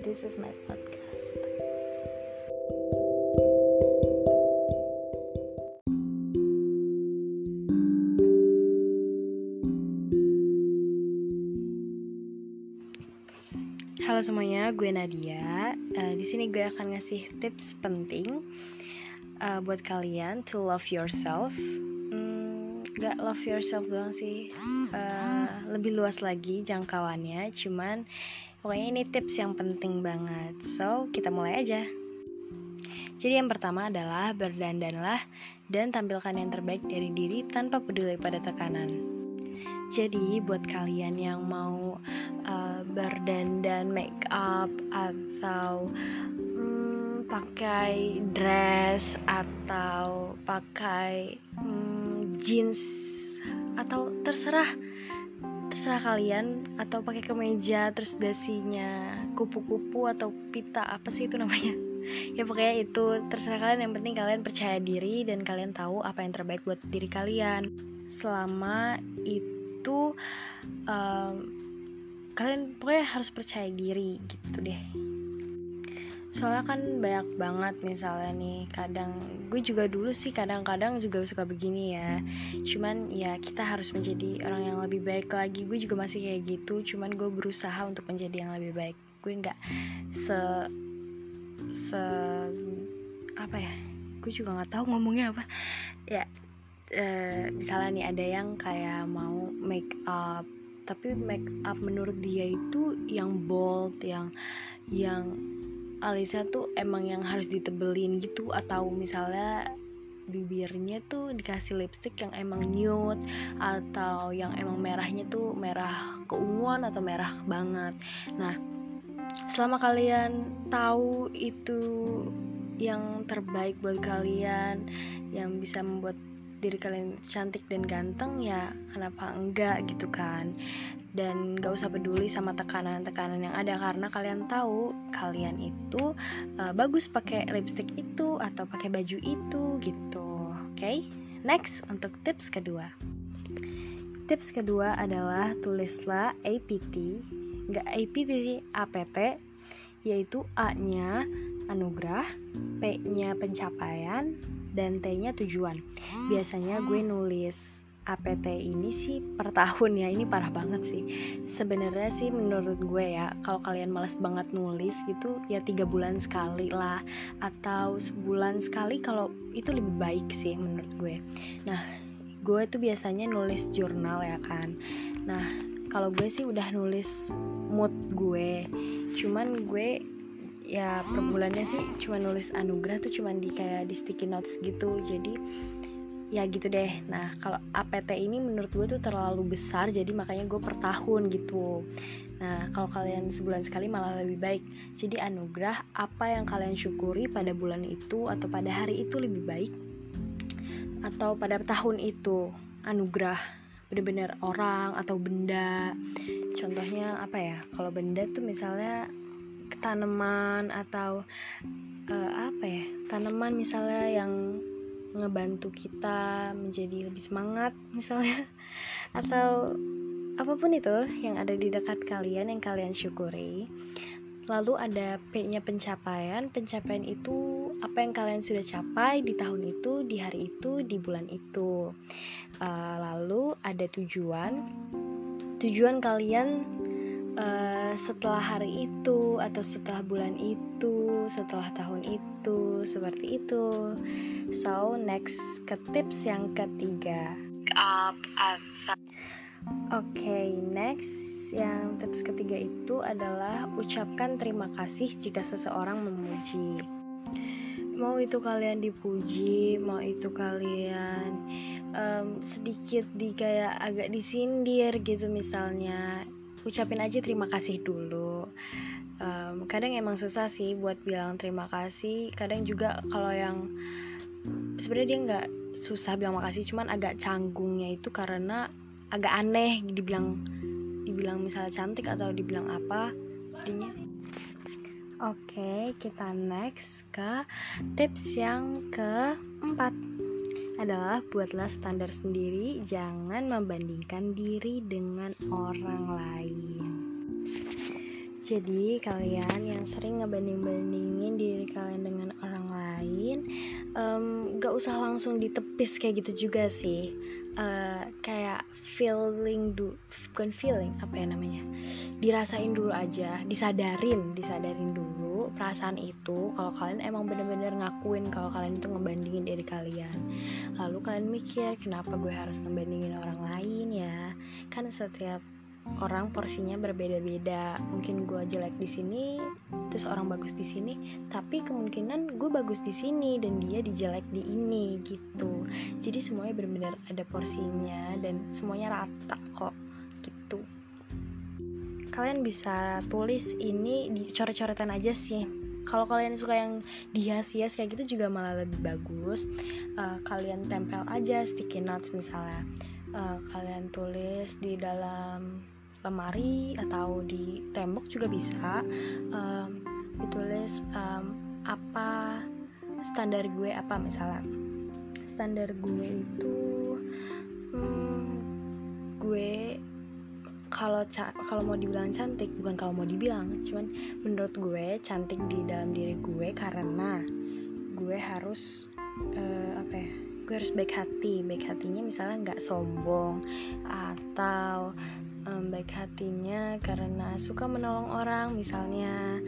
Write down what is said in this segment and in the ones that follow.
this is my podcast. Halo semuanya, gue Nadia. Uh, di sini gue akan ngasih tips penting uh, buat kalian to love yourself. Hmm, gak love yourself doang sih, uh, lebih luas lagi jangkauannya. Cuman pokoknya ini tips yang penting banget. So kita mulai aja. Jadi yang pertama adalah berdandanlah dan tampilkan yang terbaik dari diri tanpa peduli pada tekanan. Jadi buat kalian yang mau uh, berdandan make up atau hmm, pakai dress atau pakai hmm, jeans atau terserah terserah kalian atau pakai kemeja terus dasinya kupu-kupu atau pita apa sih itu namanya? Ya pokoknya itu terserah kalian. Yang penting kalian percaya diri dan kalian tahu apa yang terbaik buat diri kalian. Selama itu um, kalian pokoknya harus percaya diri gitu deh soalnya kan banyak banget misalnya nih kadang gue juga dulu sih kadang-kadang juga suka begini ya. Cuman ya kita harus menjadi orang yang lebih baik lagi. Gue juga masih kayak gitu cuman gue berusaha untuk menjadi yang lebih baik. Gue nggak se se apa ya gue juga nggak tahu ngomongnya apa. Ya uh, misalnya nih ada yang kayak mau make up tapi make up menurut dia itu yang bold yang yang alisnya tuh emang yang harus ditebelin gitu atau misalnya bibirnya tuh dikasih lipstick yang emang nude atau yang emang merahnya tuh merah keunguan atau merah banget. Nah selama kalian tahu itu yang terbaik buat kalian yang bisa membuat diri kalian cantik dan ganteng ya kenapa enggak gitu kan dan gak usah peduli sama tekanan-tekanan yang ada karena kalian tahu kalian itu uh, bagus pakai lipstick itu atau pakai baju itu gitu oke okay? next untuk tips kedua tips kedua adalah tulislah APT nggak APT sih APT yaitu A nya anugerah P nya pencapaian dan T-nya tujuan. Biasanya gue nulis APT ini sih per tahun ya ini parah banget sih. Sebenarnya sih menurut gue ya kalau kalian males banget nulis gitu ya tiga bulan sekali lah atau sebulan sekali kalau itu lebih baik sih menurut gue. Nah gue tuh biasanya nulis jurnal ya kan. Nah kalau gue sih udah nulis mood gue cuman gue ya per bulannya sih cuma nulis anugerah tuh cuma di kayak di sticky notes gitu. Jadi ya gitu deh. Nah kalau APT ini menurut gue tuh terlalu besar jadi makanya gue per tahun gitu. Nah kalau kalian sebulan sekali malah lebih baik. Jadi anugerah apa yang kalian syukuri pada bulan itu atau pada hari itu lebih baik? Atau pada tahun itu? Anugerah bener-bener orang atau benda? Contohnya apa ya? Kalau benda tuh misalnya tanaman atau uh, apa ya tanaman misalnya yang ngebantu kita menjadi lebih semangat misalnya. Atau apa pun itu yang ada di dekat kalian yang kalian syukuri. Lalu ada P-nya pencapaian. Pencapaian itu apa yang kalian sudah capai di tahun itu di hari itu di bulan itu. Uh, lalu ada tujuan. Tujuan kalian uh, setelah hari itu atau setelah bulan itu, setelah tahun itu, seperti itu. So, next ke tips yang ketiga. Up Oke, okay, next yang tips ketiga itu adalah ucapkan terima kasih jika seseorang memuji. Mau itu kalian dipuji, mau itu kalian um, sedikit di kayak agak disindir gitu misalnya ucapin aja terima kasih dulu. Um, kadang emang susah sih buat bilang terima kasih. Kadang juga kalau yang sebenarnya dia nggak susah bilang makasih cuman agak canggungnya itu karena agak aneh dibilang dibilang misalnya cantik atau dibilang apa jadinya. Oke, kita next ke tips yang keempat adalah buatlah standar sendiri, jangan membandingkan diri dengan orang lain. Jadi kalian yang sering ngebanding-bandingin diri kalian dengan orang lain um, Gak usah langsung ditepis kayak gitu juga sih. Uh, Kayak feeling du bukan feeling apa ya namanya? Dirasain dulu aja disadarin disadarin dulu perasaan itu kalau kalian emang bener-bener ngakuin kalau kalian itu ngebandingin diri kalian. Lalu kalian mikir kenapa gue harus ngebandingin orang lain ya? Kan setiap orang porsinya berbeda-beda. Mungkin gue jelek di sini terus orang bagus di sini. Tapi kemungkinan gue bagus di sini dan dia dijelek di ini gitu. Jadi semuanya benar-benar ada porsinya dan semuanya rata kok kalian bisa tulis ini di coret-coretan aja sih. Kalau kalian suka yang dihias-hias kayak gitu juga malah lebih bagus. Uh, kalian tempel aja sticky notes misalnya. Uh, kalian tulis di dalam lemari atau di tembok juga bisa. Um, ditulis um, apa standar gue apa misalnya. Standar gue itu hmm, gue kalau kalau mau dibilang cantik bukan kalau mau dibilang cuman menurut gue cantik di dalam diri gue karena gue harus uh, apa ya gue harus baik hati. Baik hatinya misalnya nggak sombong atau um, baik hatinya karena suka menolong orang misalnya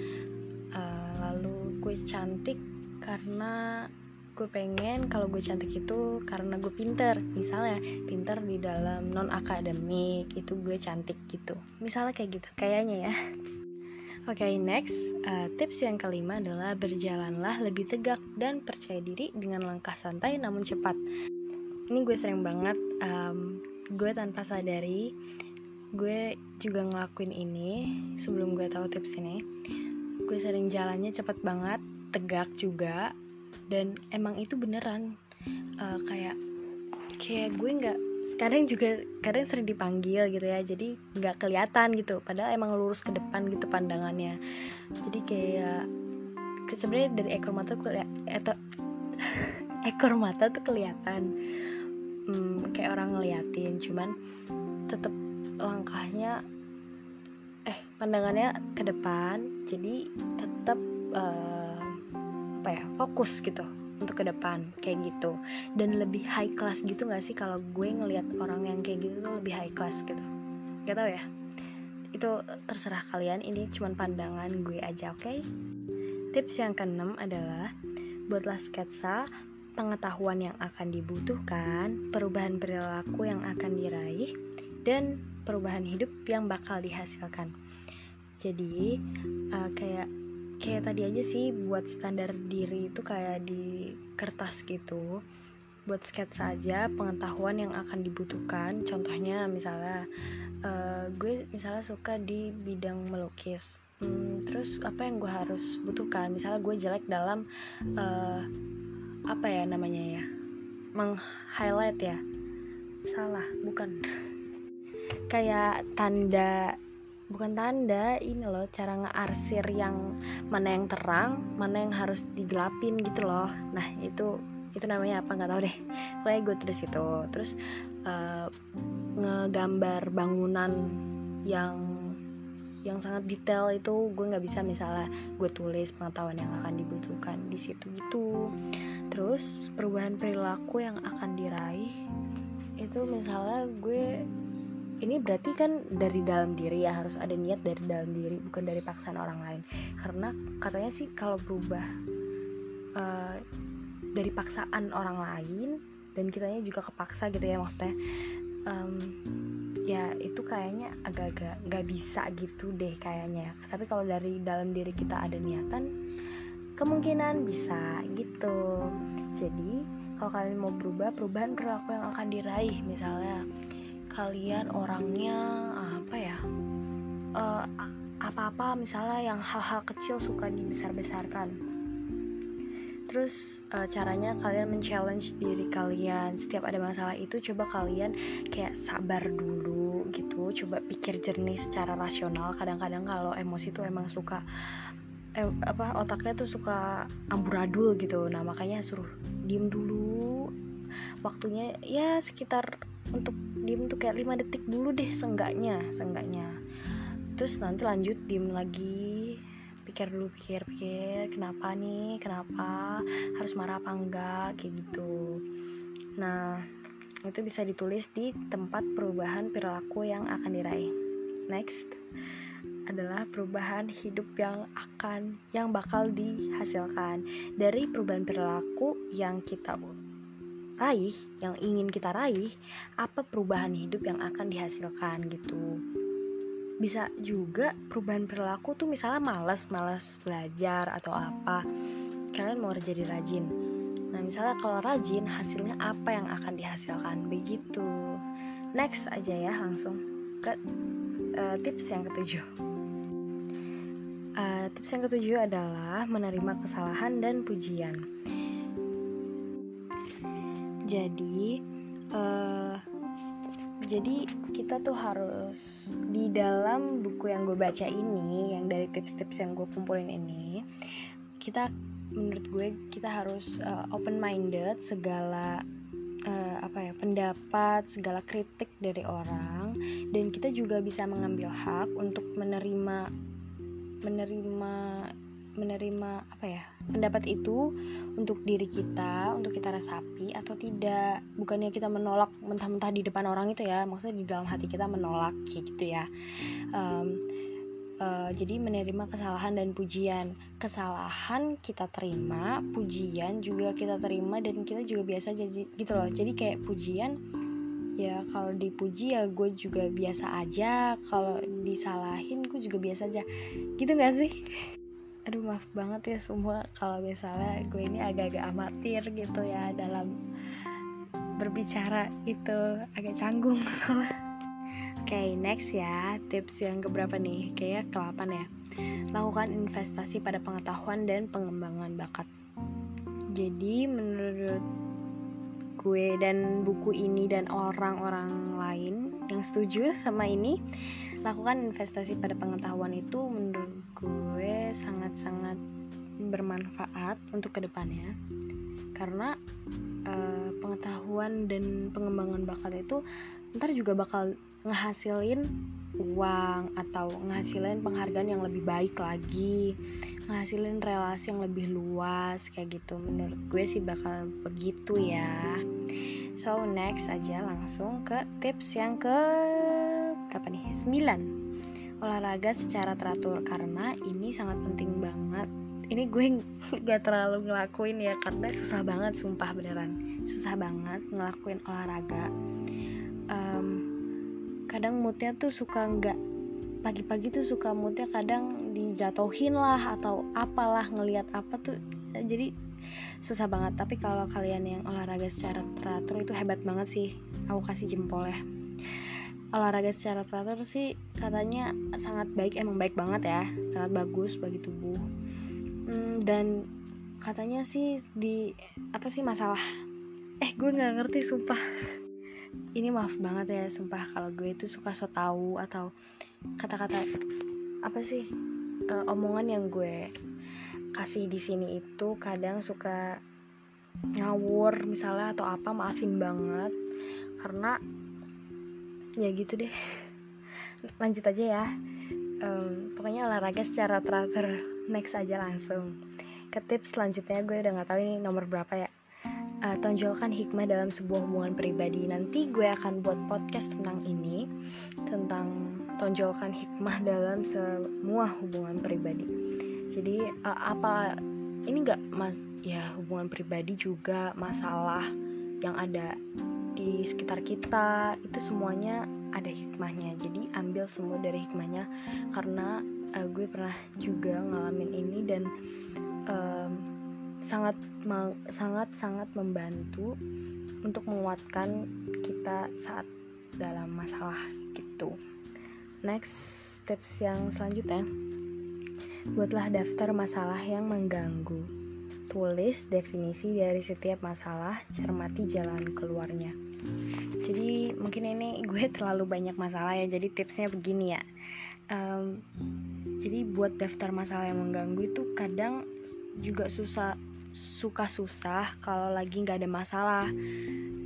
uh, lalu gue cantik karena gue pengen kalau gue cantik itu karena gue pinter. Misalnya pinter di dalam non akademik itu gue cantik gitu. Misalnya kayak gitu kayaknya ya. Oke, okay, next. Uh, tips yang kelima adalah berjalanlah lebih tegak dan percaya diri dengan langkah santai namun cepat. Ini gue sering banget, um, gue tanpa sadari gue juga ngelakuin ini sebelum gue tahu tips ini. Gue sering jalannya cepet banget tegak juga dan emang itu beneran uh, kayak kayak gue nggak sekarang juga kadang sering dipanggil gitu ya jadi nggak kelihatan gitu padahal emang lurus ke depan gitu pandangannya. Jadi kayak sebenarnya dari ekor mata tuh atau ekor mata tuh kelihatan. Hmm, kayak orang ngeliatin cuman tetap langkahnya eh pandangannya ke depan jadi tetap uh, apa ya fokus gitu untuk ke depan kayak gitu. Dan lebih high class gitu gak sih kalau gue ngelihat orang yang kayak gitu tuh lebih high class gitu? Gak tau ya. Itu terserah kalian ini cuma pandangan gue aja oke? Okay? tips yang keenam adalah buatlah sketsa pengetahuan yang akan dibutuhkan perubahan perilaku yang akan diraih dan perubahan hidup yang bakal dihasilkan. Jadi uh, kayak kayak tadi aja sih buat standar diri itu kayak di kertas gitu. Buat sketsa aja pengetahuan yang akan dibutuhkan. Contohnya misalnya uh, gue misalnya suka di bidang melukis. Hmm, terus apa yang gue harus butuhkan? Misalnya gue jelek dalam uh, apa ya namanya ya? Meng highlight ya? Salah bukan. Kayak tanda bukan tanda ini loh cara ngearsir yang mana yang terang mana yang harus digelapin gitu loh. Nah itu itu namanya apa? Nggak tahu deh. Pokoknya gue tulis itu. Terus uh, ngegambar bangunan yang yang sangat detail itu gue nggak bisa misalnya gue tulis pengetahuan yang akan dibutuhkan di situ gitu. Terus perubahan perilaku yang akan diraih itu misalnya gue ini berarti kan dari dalam diri ya harus ada niat dari dalam diri bukan dari paksaan orang lain. Karena katanya sih kalau berubah uh, dari paksaan orang lain dan kitanya juga kepaksa gitu ya maksudnya um, ya itu kayaknya agak-agak nggak bisa gitu deh kayaknya. Tapi kalau dari dalam diri kita ada niatan kemungkinan bisa gitu. Jadi kalau kalian mau berubah perubahan perilaku yang akan diraih misalnya kalian orangnya apa ya uh, apa-apa misalnya yang hal-hal kecil suka dibesar-besarkan. Terus uh, caranya kalian men-challenge diri kalian. Setiap ada masalah itu coba kalian kayak sabar dulu gitu. Coba pikir jernih secara rasional. Kadang-kadang kalau emosi tuh emang suka eh, apa otaknya tuh suka amburadul gitu. Nah makanya suruh diem dulu. Waktunya ya sekitar untuk diem tuh kayak 5 detik dulu deh senggaknya senggaknya terus nanti lanjut diem lagi. Pikir dulu pikir pikir kenapa nih kenapa? Harus marah apa enggak? Kayak gitu. Nah itu bisa ditulis di tempat perubahan perilaku yang akan diraih. Next adalah perubahan hidup yang akan yang bakal dihasilkan dari perubahan perilaku yang kita raih, yang ingin kita raih, apa perubahan hidup yang akan dihasilkan gitu. Bisa juga perubahan perilaku tuh misalnya malas, malas belajar atau apa. Kalian mau jadi rajin. Nah, misalnya kalau rajin, hasilnya apa yang akan dihasilkan? Begitu. Next aja ya, langsung ke uh, tips yang ketujuh. Uh, tips yang ketujuh adalah menerima kesalahan dan pujian jadi uh, jadi kita tuh harus di dalam buku yang gue baca ini yang dari tips-tips yang gue kumpulin ini kita menurut gue kita harus uh, eh, open minded segala uh, apa ya pendapat segala kritik dari orang dan kita juga bisa mengambil hak untuk menerima menerima menerima apa ya pendapat itu untuk diri kita untuk kita resapi atau tidak. Bukannya kita menolak mentah-mentah di depan orang itu ya maksudnya di dalam hati kita menolak gitu ya. Um, uh, jadi menerima kesalahan dan pujian. Kesalahan kita terima pujian juga kita terima dan kita juga biasa jadi gitu loh. Jadi kayak pujian ya kalau dipuji ya gue juga biasa aja kalau disalahin gue juga biasa aja. Gitu gak sih aduh maaf banget ya semua kalau misalnya gue ini agak-agak amatir gitu ya dalam berbicara itu agak canggung soalnya Oke okay, next ya tips yang keberapa nih? Kayak ke-8 ya. Lakukan investasi pada pengetahuan dan pengembangan bakat. Jadi menurut gue dan buku ini dan orang-orang lain yang setuju sama ini lakukan investasi pada pengetahuan itu menurut gue sangat-sangat bermanfaat untuk ke depannya. Karena uh, pengetahuan dan pengembangan bakat itu ntar juga bakal ngehasilin uang atau ngehasilin penghargaan yang lebih baik lagi ngehasilin relasi yang lebih luas kayak gitu. Menurut gue sih bakal begitu ya. So next aja langsung ke tips yang ke berapa nih? 9 olahraga secara teratur karena ini sangat penting banget. Ini gue gak terlalu ngelakuin ya karena susah banget sumpah beneran. Susah banget ngelakuin olahraga. Um, kadang moodnya tuh suka nggak pagi-pagi tuh suka moodnya kadang dijatuhin lah atau apalah ngelihat apa tuh jadi susah banget. Tapi kalau kalian yang olahraga secara teratur itu hebat banget sih. Aku kasih jempol ya olahraga secara teratur sih katanya sangat baik emang baik banget ya. Sangat bagus bagi tubuh. Hmm, dan katanya sih di apa sih masalah? Eh gue nggak ngerti sumpah. Ini maaf banget ya sumpah kalau gue itu suka so tau atau kata-kata apa sih uh, omongan yang gue kasih di sini itu kadang suka ngawur misalnya atau apa maafin banget. Karena ya gitu deh lanjut aja ya um, pokoknya olahraga secara teratur next aja langsung ke tips selanjutnya gue udah nggak tahu ini nomor berapa ya uh, tonjolkan hikmah dalam sebuah hubungan pribadi. Nanti gue akan buat podcast tentang ini, tentang tonjolkan hikmah dalam semua hubungan pribadi. Jadi uh, apa ini enggak mas ya hubungan pribadi juga masalah yang ada di sekitar kita itu semuanya ada hikmahnya. Jadi ambil semua dari hikmahnya karena uh, gue pernah juga ngalamin ini dan um, sangat sangat sangat membantu untuk menguatkan kita saat dalam masalah gitu. Next tips yang selanjutnya Buatlah daftar masalah yang mengganggu Tulis definisi dari setiap masalah Cermati jalan keluarnya. Jadi mungkin ini gue terlalu banyak masalah ya Jadi tipsnya begini ya. Um, Jadi buat daftar masalah yang mengganggu itu kadang juga susah suka susah kalau lagi nggak ada masalah.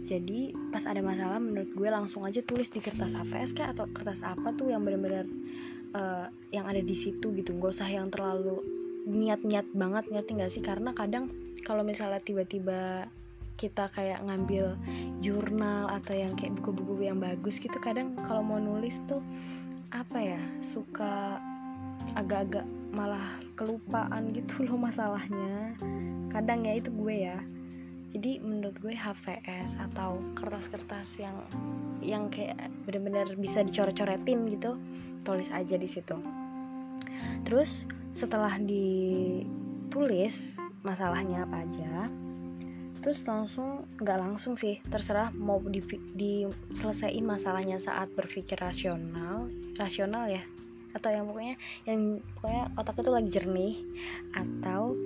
Jadi pas ada masalah menurut gue langsung aja tulis di kertas HVS kayak atau kertas apa tuh yang benar-benar uh, yang ada di situ gitu. Gak usah yang terlalu niat-niat banget ngerti gak sih? Karena kadang kalau misalnya tiba-tiba kita kayak ngambil jurnal atau yang kayak buku-buku yang bagus gitu kadang kalau mau nulis tuh apa ya suka agak-agak malah kelupaan gitu loh masalahnya. Kadang ya itu gue ya. Jadi menurut gue HVS atau kertas-kertas yang yang kayak bener-bener bisa dicoret-coretin gitu tulis aja di situ. Terus setelah ditulis masalahnya apa aja terus langsung nggak langsung sih terserah mau di, diselesaikan masalahnya saat berpikir rasional rasional ya atau yang pokoknya yang pokoknya otak itu lagi jernih atau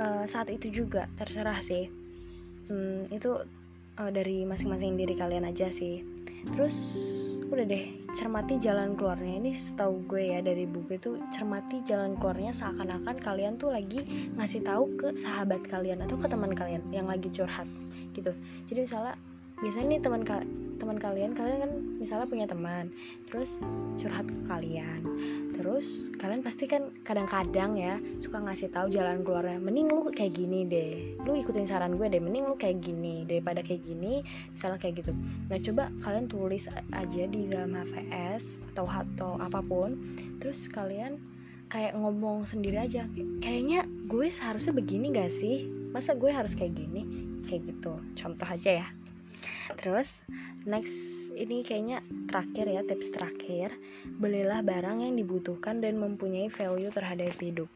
uh, saat itu juga terserah sih. Hmm, itu uh, dari masing-masing diri kalian aja sih. Terus udah deh cermati jalan keluarnya. Ini setahu gue ya dari buku itu cermati jalan keluarnya seakan-akan kalian tuh lagi ngasih tahu ke sahabat kalian atau ke teman kalian yang lagi curhat gitu. Jadi misalnya biasanya nih teman teman kalian kalian kan misalnya punya teman terus curhat ke kalian terus kalian pasti kan kadang-kadang ya suka ngasih tahu jalan keluarnya mending lu kayak gini deh. Lu ikutin saran gue deh mending lu kayak gini daripada kayak gini misalnya kayak gitu. Nah coba kalian tulis aja di dalam HVS atau atau apa pun terus kalian kayak ngomong sendiri aja kayaknya gue seharusnya begini gak sih? Masa gue harus kayak gini? Kayak gitu. Contoh aja ya terus next ini kayaknya terakhir ya tips terakhir. Belilah barang yang dibutuhkan dan mempunyai value terhadap hidup.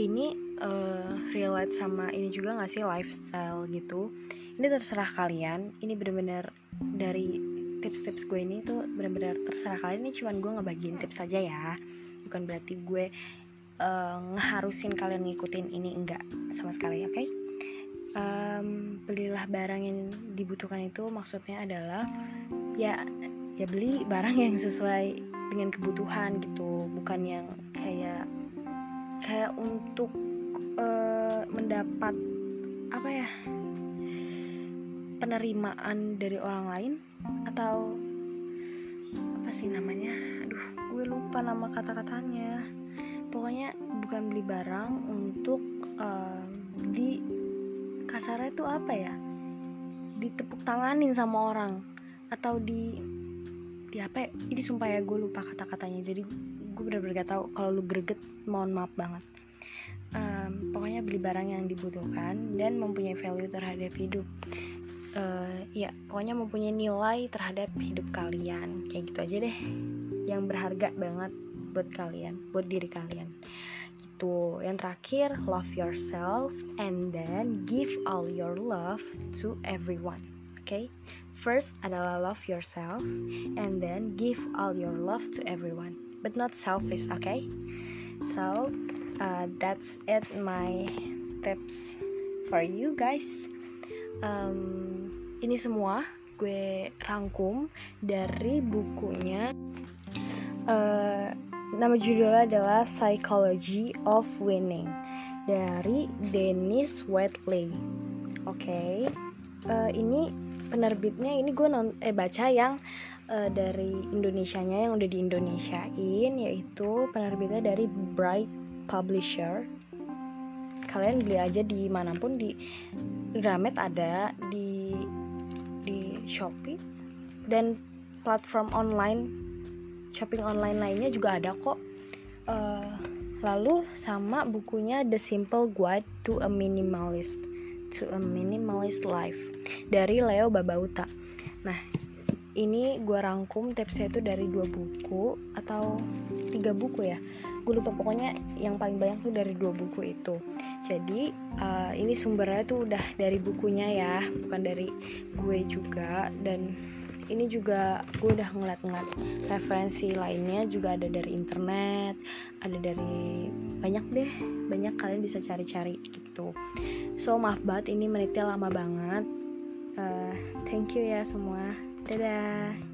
Ini uh, relate sama ini juga gak sih lifestyle gitu? Ini terserah kalian. Ini bener-bener dari tips-tips gue ini tuh bener-bener terserah kalian. Ini cuman gue ngebagiin tips aja ya. Bukan berarti gue uh, ngeharusin kalian ngikutin ini enggak sama sekali oke? okay? Um, belilah barang yang dibutuhkan itu maksudnya adalah ya ya beli barang yang sesuai dengan kebutuhan gitu bukan yang kayak kayak untuk uh, mendapat apa ya penerimaan dari orang lain atau apa sih namanya? Aduh gue lupa nama kata-katanya. Pokoknya bukan beli barang untuk uh, di kasarnya itu apa ya? Ditepuk tanganin sama orang atau di di apa ya? ini sumpah ya gue lupa kata-katanya. Jadi gue bener-bener gak tau kalau lu greget mohon maaf banget. Um, pokoknya beli barang yang dibutuhkan dan mempunyai value terhadap hidup. Uh, ya pokoknya mempunyai nilai terhadap hidup kalian. Kayak gitu aja deh. Yang berharga banget buat kalian buat diri kalian gitu. Yang terakhir love yourself and then give all your love to everyone oke okay? first adalah love yourself and then give all your love to everyone but not selfish okay? So uh, that's it my tips for you guys. Um, ini semua gue rangkum dari bukunya. Uh, Nama judulnya adalah Psychology of Winning dari Dennis Whitley. Oke, okay. uh, eh, ini penerbitnya ini gue non eh baca yang uh, dari Indonesianya yang udah di Indonesiain yaitu penerbitnya dari Bright Publisher. Kalian beli aja di mana pun di Gramet ada di di Shopee dan platform online shopping online lainnya juga ada kok. Uh, lalu sama bukunya The Simple Guide to a Minimalist to a Minimalist Life dari Leo Babauta. Nah ini gue rangkum tipsnya itu dari dua buku atau tiga buku ya. Gue lupa pokoknya yang paling banyak tuh dari dua buku itu. Jadi uh, ini sumbernya tuh udah dari bukunya ya bukan dari gue juga dan ini juga gue udah ngeliat-ngeliat referensi lainnya juga ada dari internet ada dari banyak deh banyak kalian bisa cari-cari gitu. So maaf banget ini menitnya lama banget. Uh, thank you ya semua. Dadah